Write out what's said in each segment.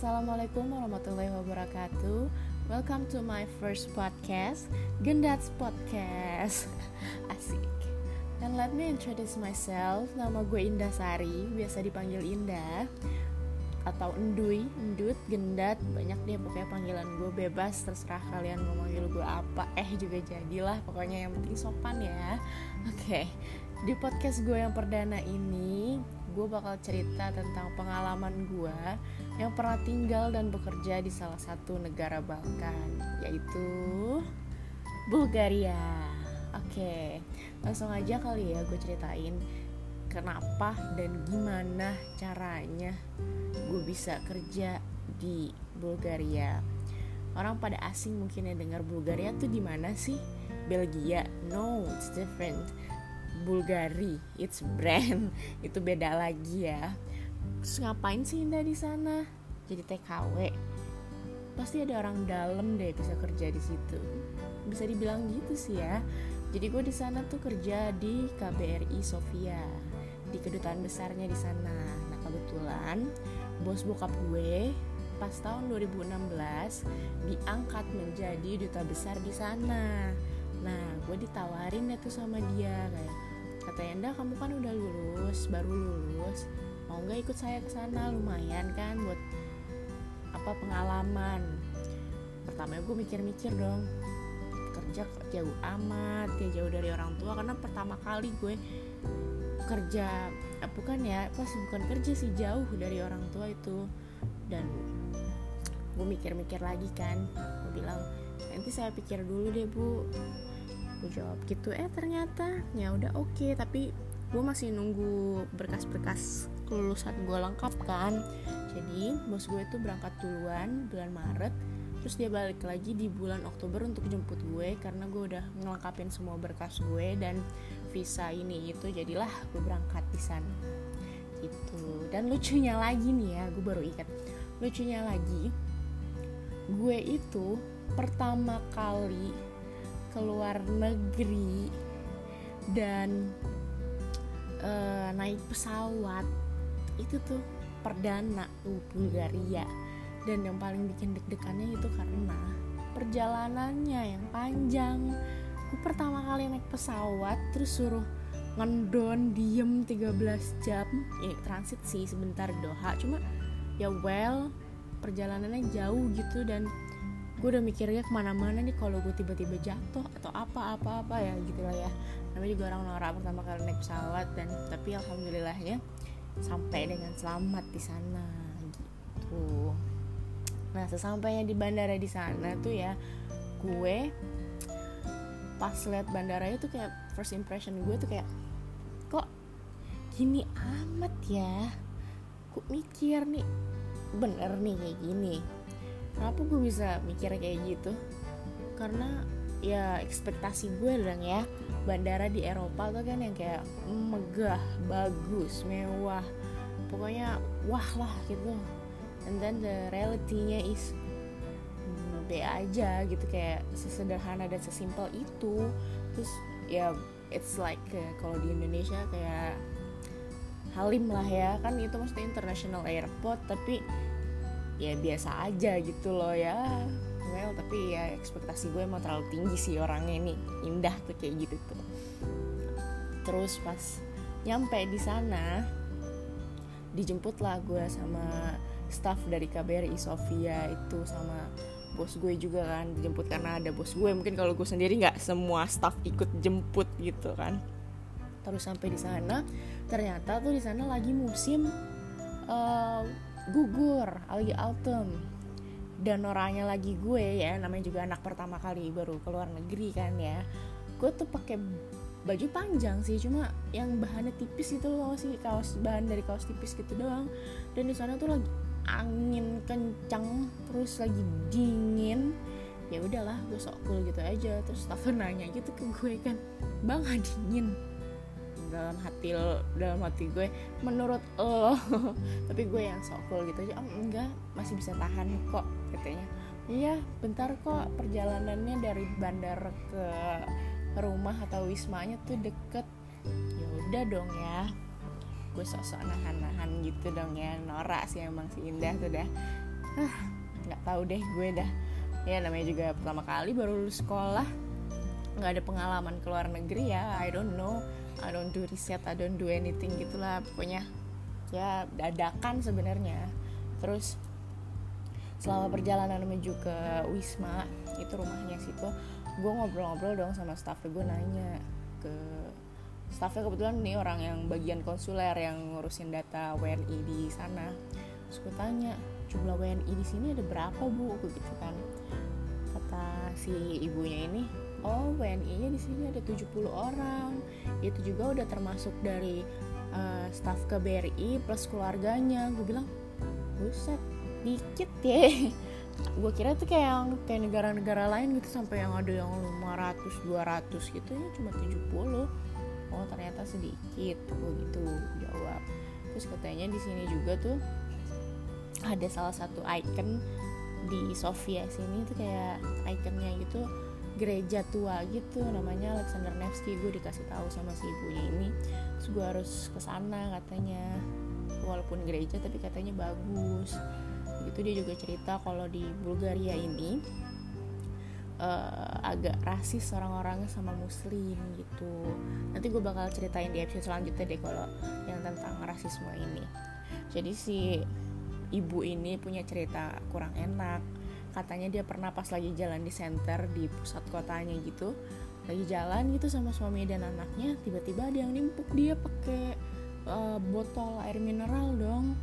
Assalamualaikum warahmatullahi wabarakatuh. Welcome to my first podcast Gendats Podcast. Asik. And let me introduce myself. Nama gue Indah Sari Biasa dipanggil Indah. Atau Enduy, Endut, Gendat Banyak deh pokoknya panggilan gue bebas Terserah kalian mau manggil gue apa. Eh juga jadilah Pokoknya yang penting sopan ya. Oke okay. Di podcast gue yang perdana ini gue bakal cerita tentang pengalaman gue yang pernah tinggal dan bekerja di salah satu negara Balkan, yaitu Bulgaria. Oke, langsung aja kali ya gue ceritain kenapa dan gimana caranya gue bisa kerja di Bulgaria. Orang pada asing mungkin ya dengar Bulgaria tuh di mana sih? Belgia? No, it's different Bulgari it's brand. Itu beda lagi ya. Terus ngapain sih Indah di sana? Jadi TKW pasti ada orang dalam deh bisa kerja di situ. Bisa dibilang gitu sih ya. Jadi gue di sana tuh kerja di KBRI Sofia di kedutaan besarnya di sana. Nah kebetulan bos bokap gue pas tahun 2016 diangkat menjadi duta besar di sana. Nah gue ditawarin deh tuh sama dia kayak kata Enda kamu kan udah lulus baru lulus. Mau nggak ikut saya ke sana? Lumayan kan buat apa pengalaman. Pertama gue mikir-mikir dong kerja jauh amat ya jauh dari orang tua. Karena pertama kali gue kerja eh, bukan ya pas bukan kerja sih jauh dari orang tua itu. Dan gue mikir-mikir lagi kan gue bilang nanti saya pikir dulu deh bu aku jawab gitu eh ternyata. Ya udah oke okay. tapi gue masih nunggu berkas-berkas kelulusan gue lengkap kan. Jadi bos gue itu berangkat duluan bulan Maret terus dia balik lagi di bulan Oktober untuk jemput gue karena gue udah ngelengkapin semua berkas gue dan visa ini itu jadilah gue berangkat di sana. Gitu. Dan lucunya lagi nih ya gue baru ingat. Lucunya lagi gue itu pertama kali keluar negeri dan uh, naik pesawat itu tuh perdana uh, Bulgaria. Dan yang paling bikin deg-degannya itu karena perjalanannya yang panjang. Aku pertama kali naik pesawat terus suruh ngendon diem 13 jam. Ya transit sih sebentar Doha. Cuma ya well perjalanannya jauh gitu dan gue udah mikirnya ke mana-mana nih kalau gue tiba-tiba jatuh atau apa-apa-apa ya gitu lah ya. Namanya juga orang norak pertama kali naik pesawat dan tapi alhamdulillahnya sampai dengan selamat di sana gitu. Nah sesampainya di bandara di sana tuh ya gue pas lihat bandara itu kayak first impression gue tuh kayak kok gini amat ya? Gue mikir nih bener nih kayak gini kenapa gue bisa mikir kayak gitu? Karena ya ekspektasi gue dong ya bandara di Eropa tuh kan yang kayak megah bagus mewah. Pokoknya wah lah gitu. And then the reality-nya is B aja gitu kayak sesederhana dan sesimpel itu. Terus ya it's like uh, kalau di Indonesia kayak Halim lah ya. Kan itu maksudnya international airport tapi ya biasa aja gitu loh ya. Well tapi ya ekspektasi gue emang terlalu tinggi sih orangnya ini indah tuh kayak gitu tuh. Terus pas nyampe di sana dijemput lah gue sama staff dari KBRI Sofia itu sama bos gue juga kan dijemput karena ada bos gue. Mungkin kalau gue sendiri nggak semua staff ikut jemput gitu kan. Terus sampai di sana ternyata tuh di sana lagi musim uh, gugur lagi autumn. Dan orangnya lagi gue ya namanya juga anak pertama kali baru keluar negeri kan ya. Gue tuh pakai baju panjang sih cuma yang bahannya tipis itu loh sih kaos bahan dari kaos tipis gitu doang. Dan di sana tuh lagi angin kencang terus lagi dingin. Ya udahlah gue sok cool gitu aja. Terus staff nanya gitu ke gue kan bang dingin dalam hati dalam hati gue menurut lo. Tapi gue yang sok cool gitu aja oh enggak masih bisa tahan kok katanya. Iya bentar kok perjalanannya dari bandar ke rumah atau wismanya tuh deket. Ya udah dong ya. Gue sok-sok nahan-nahan gitu dong ya norak sih emang si indah tuh dah. Ah nggak tahu deh gue dah. Ya namanya juga pertama kali baru lulus sekolah. Nggak ada pengalaman ke luar negeri ya I don't know I don't do riset I don't do anything gitulah pokoknya. Ya dadakan sebenarnya. Terus selama perjalanan menuju ke Wisma itu rumahnya situ gue ngobrol-ngobrol dong sama staffnya. Gue nanya ke staffnya. Kebetulan nih orang yang bagian konsuler yang ngurusin data WNI di sana. Terus gue tanya jumlah WNI di sini ada berapa bu? Gitu kan. Kata si ibunya ini WNI-nya di sini ada 70 orang. Itu juga udah termasuk dari uh, staf KBRI plus keluarganya. Gue bilang buset dikit ya. Gue kira tuh kayak yang kayak negara-negara lain gitu sampai yang ada yang 500 200 gitu ya cuma 70 oh ternyata sedikit gue gitu jawab. Terus katanya di sini juga tuh ada salah satu icon di Sofia sini tuh kayak ikonnya gitu gereja tua gitu namanya Alexander Nevsky gue dikasih tahu sama si ibunya ini. Terus gue harus ke sana katanya. Walaupun gereja tapi katanya bagus. Gitu dia juga cerita kalau di Bulgaria ini uh, agak rasis orang-orangnya sama muslim gitu. Nanti gue bakal ceritain di episode selanjutnya deh kalau yang tentang rasisme ini. Jadi si ibu ini punya cerita kurang enak katanya dia pernah pas lagi jalan di center di pusat kotanya gitu lagi jalan gitu sama suami dan anaknya tiba-tiba ada yang nimpuk dia pakai uh, botol air mineral dong.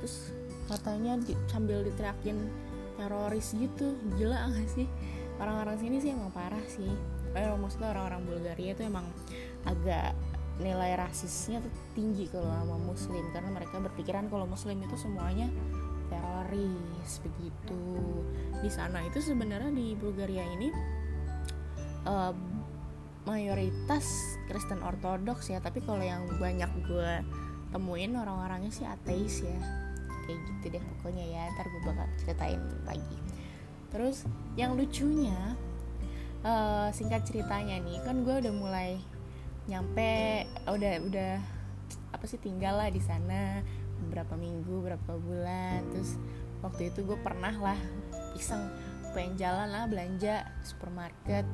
Terus katanya di, sambil diteriakin teroris gitu gila gak sih? Orang-orang sini sih emang parah sih. Eh, maksudnya orang-orang Bulgaria itu emang agak nilai rasisnya tuh tinggi kalau sama muslim karena mereka berpikiran kalau muslim itu semuanya teroris begitu. Di sana itu sebenarnya di Bulgaria ini uh, mayoritas Kristen Ortodoks ya tapi kalau yang banyak gue temuin orang-orangnya sih ateis ya. Kayak gitu deh pokoknya ya ntar gue bakal ceritain lagi. Terus yang lucunya uh, singkat ceritanya nih kan gue udah mulai nyampe udah udah apa sih tinggal lah di sana berapa minggu berapa bulan. Terus waktu itu gue pernah lah iseng pengen jalan lah belanja supermarket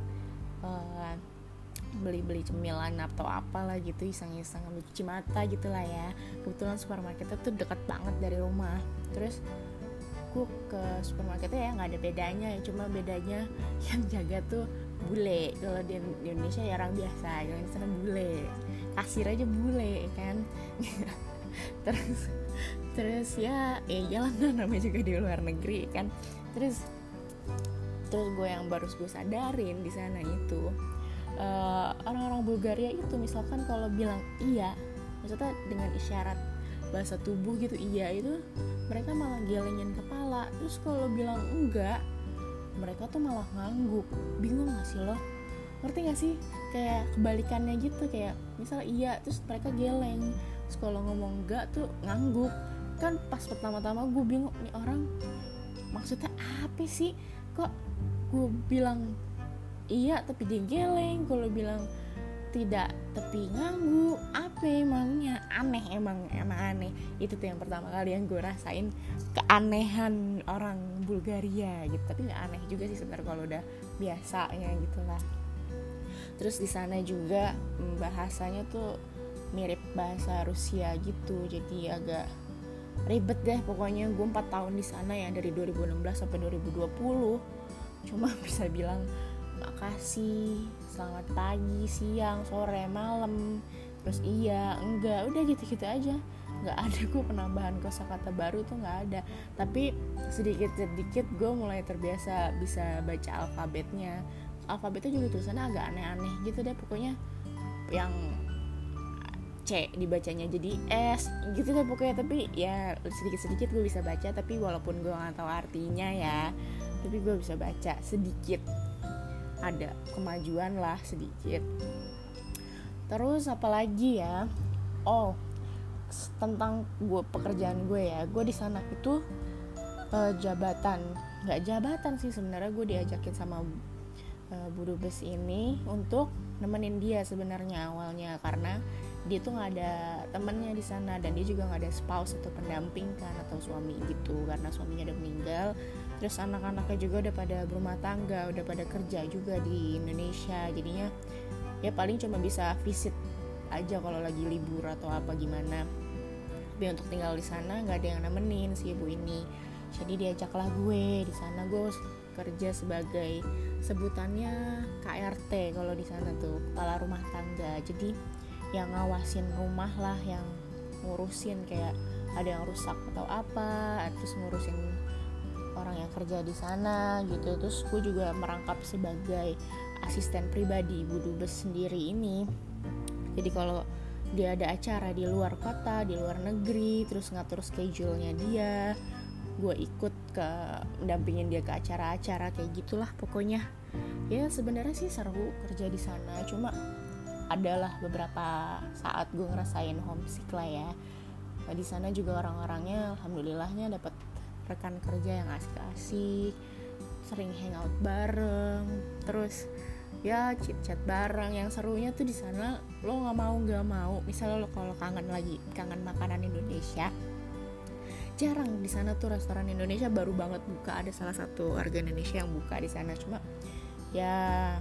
uh, beli-beli cemilan atau apalah gitu iseng-iseng ambil cuci mata gitu lah ya. Kebetulan supermarketnya tuh deket banget dari rumah. Terus gue ke supermarketnya ya nggak ada bedanya ya cuma bedanya yang jaga tuh bule. Kalau di Indonesia ya orang biasa kalau di sana bule. Kasir aja bule kan terus terus ya ya jalan namanya juga di luar negeri kan. Terus terus gue yang baru gue sadarin di sana itu uh, orang-orang Bulgaria itu misalkan kalau bilang iya maksudnya dengan isyarat bahasa tubuh gitu iya itu mereka malah gelengin kepala. Terus kalau bilang enggak mereka tuh malah ngangguk. Bingung gak sih lo? Ngerti gak sih? Kayak kebalikannya gitu kayak misal iya terus mereka geleng kalau ngomong enggak tuh ngangguk. Kan pas pertama-tama gue bingung nih orang maksudnya apa sih? Kok gue bilang iya tapi dia geleng kalau bilang tidak tapi ngangguk. Apa emangnya? Aneh emang emang aneh. Itu tuh yang pertama kali yang gue rasain keanehan orang Bulgaria gitu. Tapi nggak aneh juga sih sebenarnya kalau udah biasanya gitulah terus di sana juga mm, bahasanya tuh mirip bahasa Rusia gitu jadi agak ribet deh pokoknya. Gue 4 tahun di sana ya dari 2016 sampai 2020 cuma bisa bilang makasih selamat pagi siang sore malam. Terus iya enggak udah gitu-gitu aja. Nggak ada gue penambahan kosakata baru tuh nggak ada. Tapi sedikit sedikit gue mulai terbiasa bisa baca alfabetnya. Alfabetnya juga tulisannya agak aneh-aneh gitu deh pokoknya yang C dibacanya jadi S gitu deh pokoknya. Tapi ya sedikit-sedikit gue bisa baca tapi walaupun gue nggak tahu artinya ya tapi gue bisa baca sedikit. Ada kemajuan lah sedikit. Terus apalagi ya? Oh tentang gue pekerjaan gue ya. Gue di sana itu uh, jabatan. Nggak jabatan sih sebenarnya gue diajakin sama uh, buru bus ini untuk nemenin dia sebenarnya awalnya. Karena dia tuh nggak ada temennya di sana dan dia juga nggak ada spouse atau pendamping kan atau suami gitu karena suaminya udah meninggal. Terus anak-anaknya juga udah pada berumah tangga udah pada kerja juga di Indonesia. Jadinya ya paling cuma bisa visit aja kalau lagi libur atau apa gimana. Tapi untuk tinggal di sana nggak ada yang nemenin si ibu ini. Jadi diajaklah gue di sana. Gue kerja sebagai sebutannya KRT kalau di sana tuh kepala rumah tangga. Jadi yang ngawasin rumah lah yang ngurusin kayak ada yang rusak atau apa terus ngurusin orang yang kerja di sana gitu. Terus gue juga merangkap sebagai asisten pribadi ibu dubes sendiri ini. Jadi kalau dia ada acara di luar kota di luar negeri terus ngatur schedule-nya dia gue ikut ke mendampingin dia ke acara-acara kayak gitulah pokoknya. Ya sebenarnya sih seru kerja di sana cuma adalah beberapa saat gue ngerasain homesick lah ya. Nah, di sana juga orang-orangnya alhamdulillahnya dapat rekan kerja yang asik-asik sering hangout bareng terus ya chit chat bareng. Yang serunya tuh di sana lo nggak mau nggak mau. Misalnya lo kalau kangen lagi kangen makanan Indonesia jarang di sana tuh restoran Indonesia. Baru banget buka ada salah satu warga Indonesia yang buka di sana. Cuma ya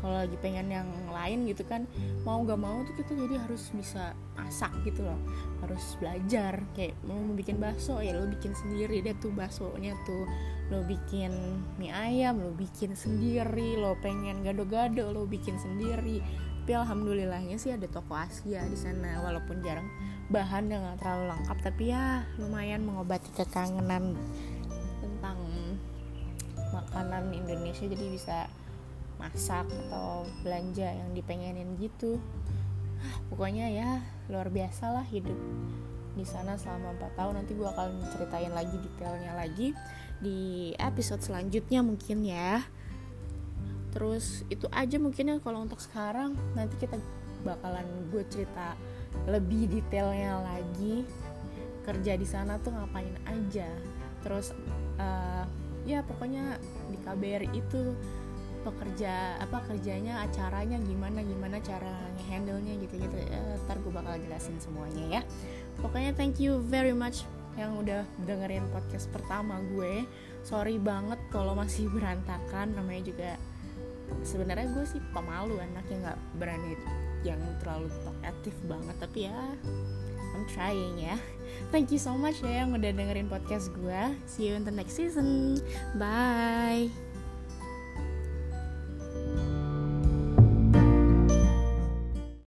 kalau lagi pengen yang lain gitu kan mau gak mau tuh kita jadi harus bisa masak gitu loh. Harus belajar kayak mau bikin bakso ya lo bikin sendiri deh tuh baksonya tuh. Lo bikin mie ayam lo bikin sendiri lo pengen gado-gado lo bikin sendiri. Tapi alhamdulillahnya sih ada toko Asia di sana walaupun jarang bahan yang gak terlalu lengkap tapi ya lumayan mengobati kekangenan tentang makanan Indonesia jadi bisa masak atau belanja yang dipengenin gitu. Pokoknya ya luar biasa lah hidup di sana selama 4 tahun. Nanti gue akan ceritain lagi detailnya lagi di episode selanjutnya mungkin ya. Terus itu aja mungkin ya kalau untuk sekarang. Nanti kita bakalan gue cerita lebih detailnya lagi. Kerja di sana tuh ngapain aja. Terus uh, ya pokoknya di KBR itu pekerja apa kerjanya acaranya gimana gimana cara handle nya gitu gitu ya, ntar gue bakal jelasin semuanya ya. Pokoknya thank you very much yang udah dengerin podcast pertama gue. Sorry banget kalau masih berantakan. Namanya juga sebenarnya gue sih pemalu anaknya nggak berani yang terlalu talkative banget. Tapi ya I'm trying ya. Thank you so much ya yang udah dengerin podcast gue. See you in the next season. Bye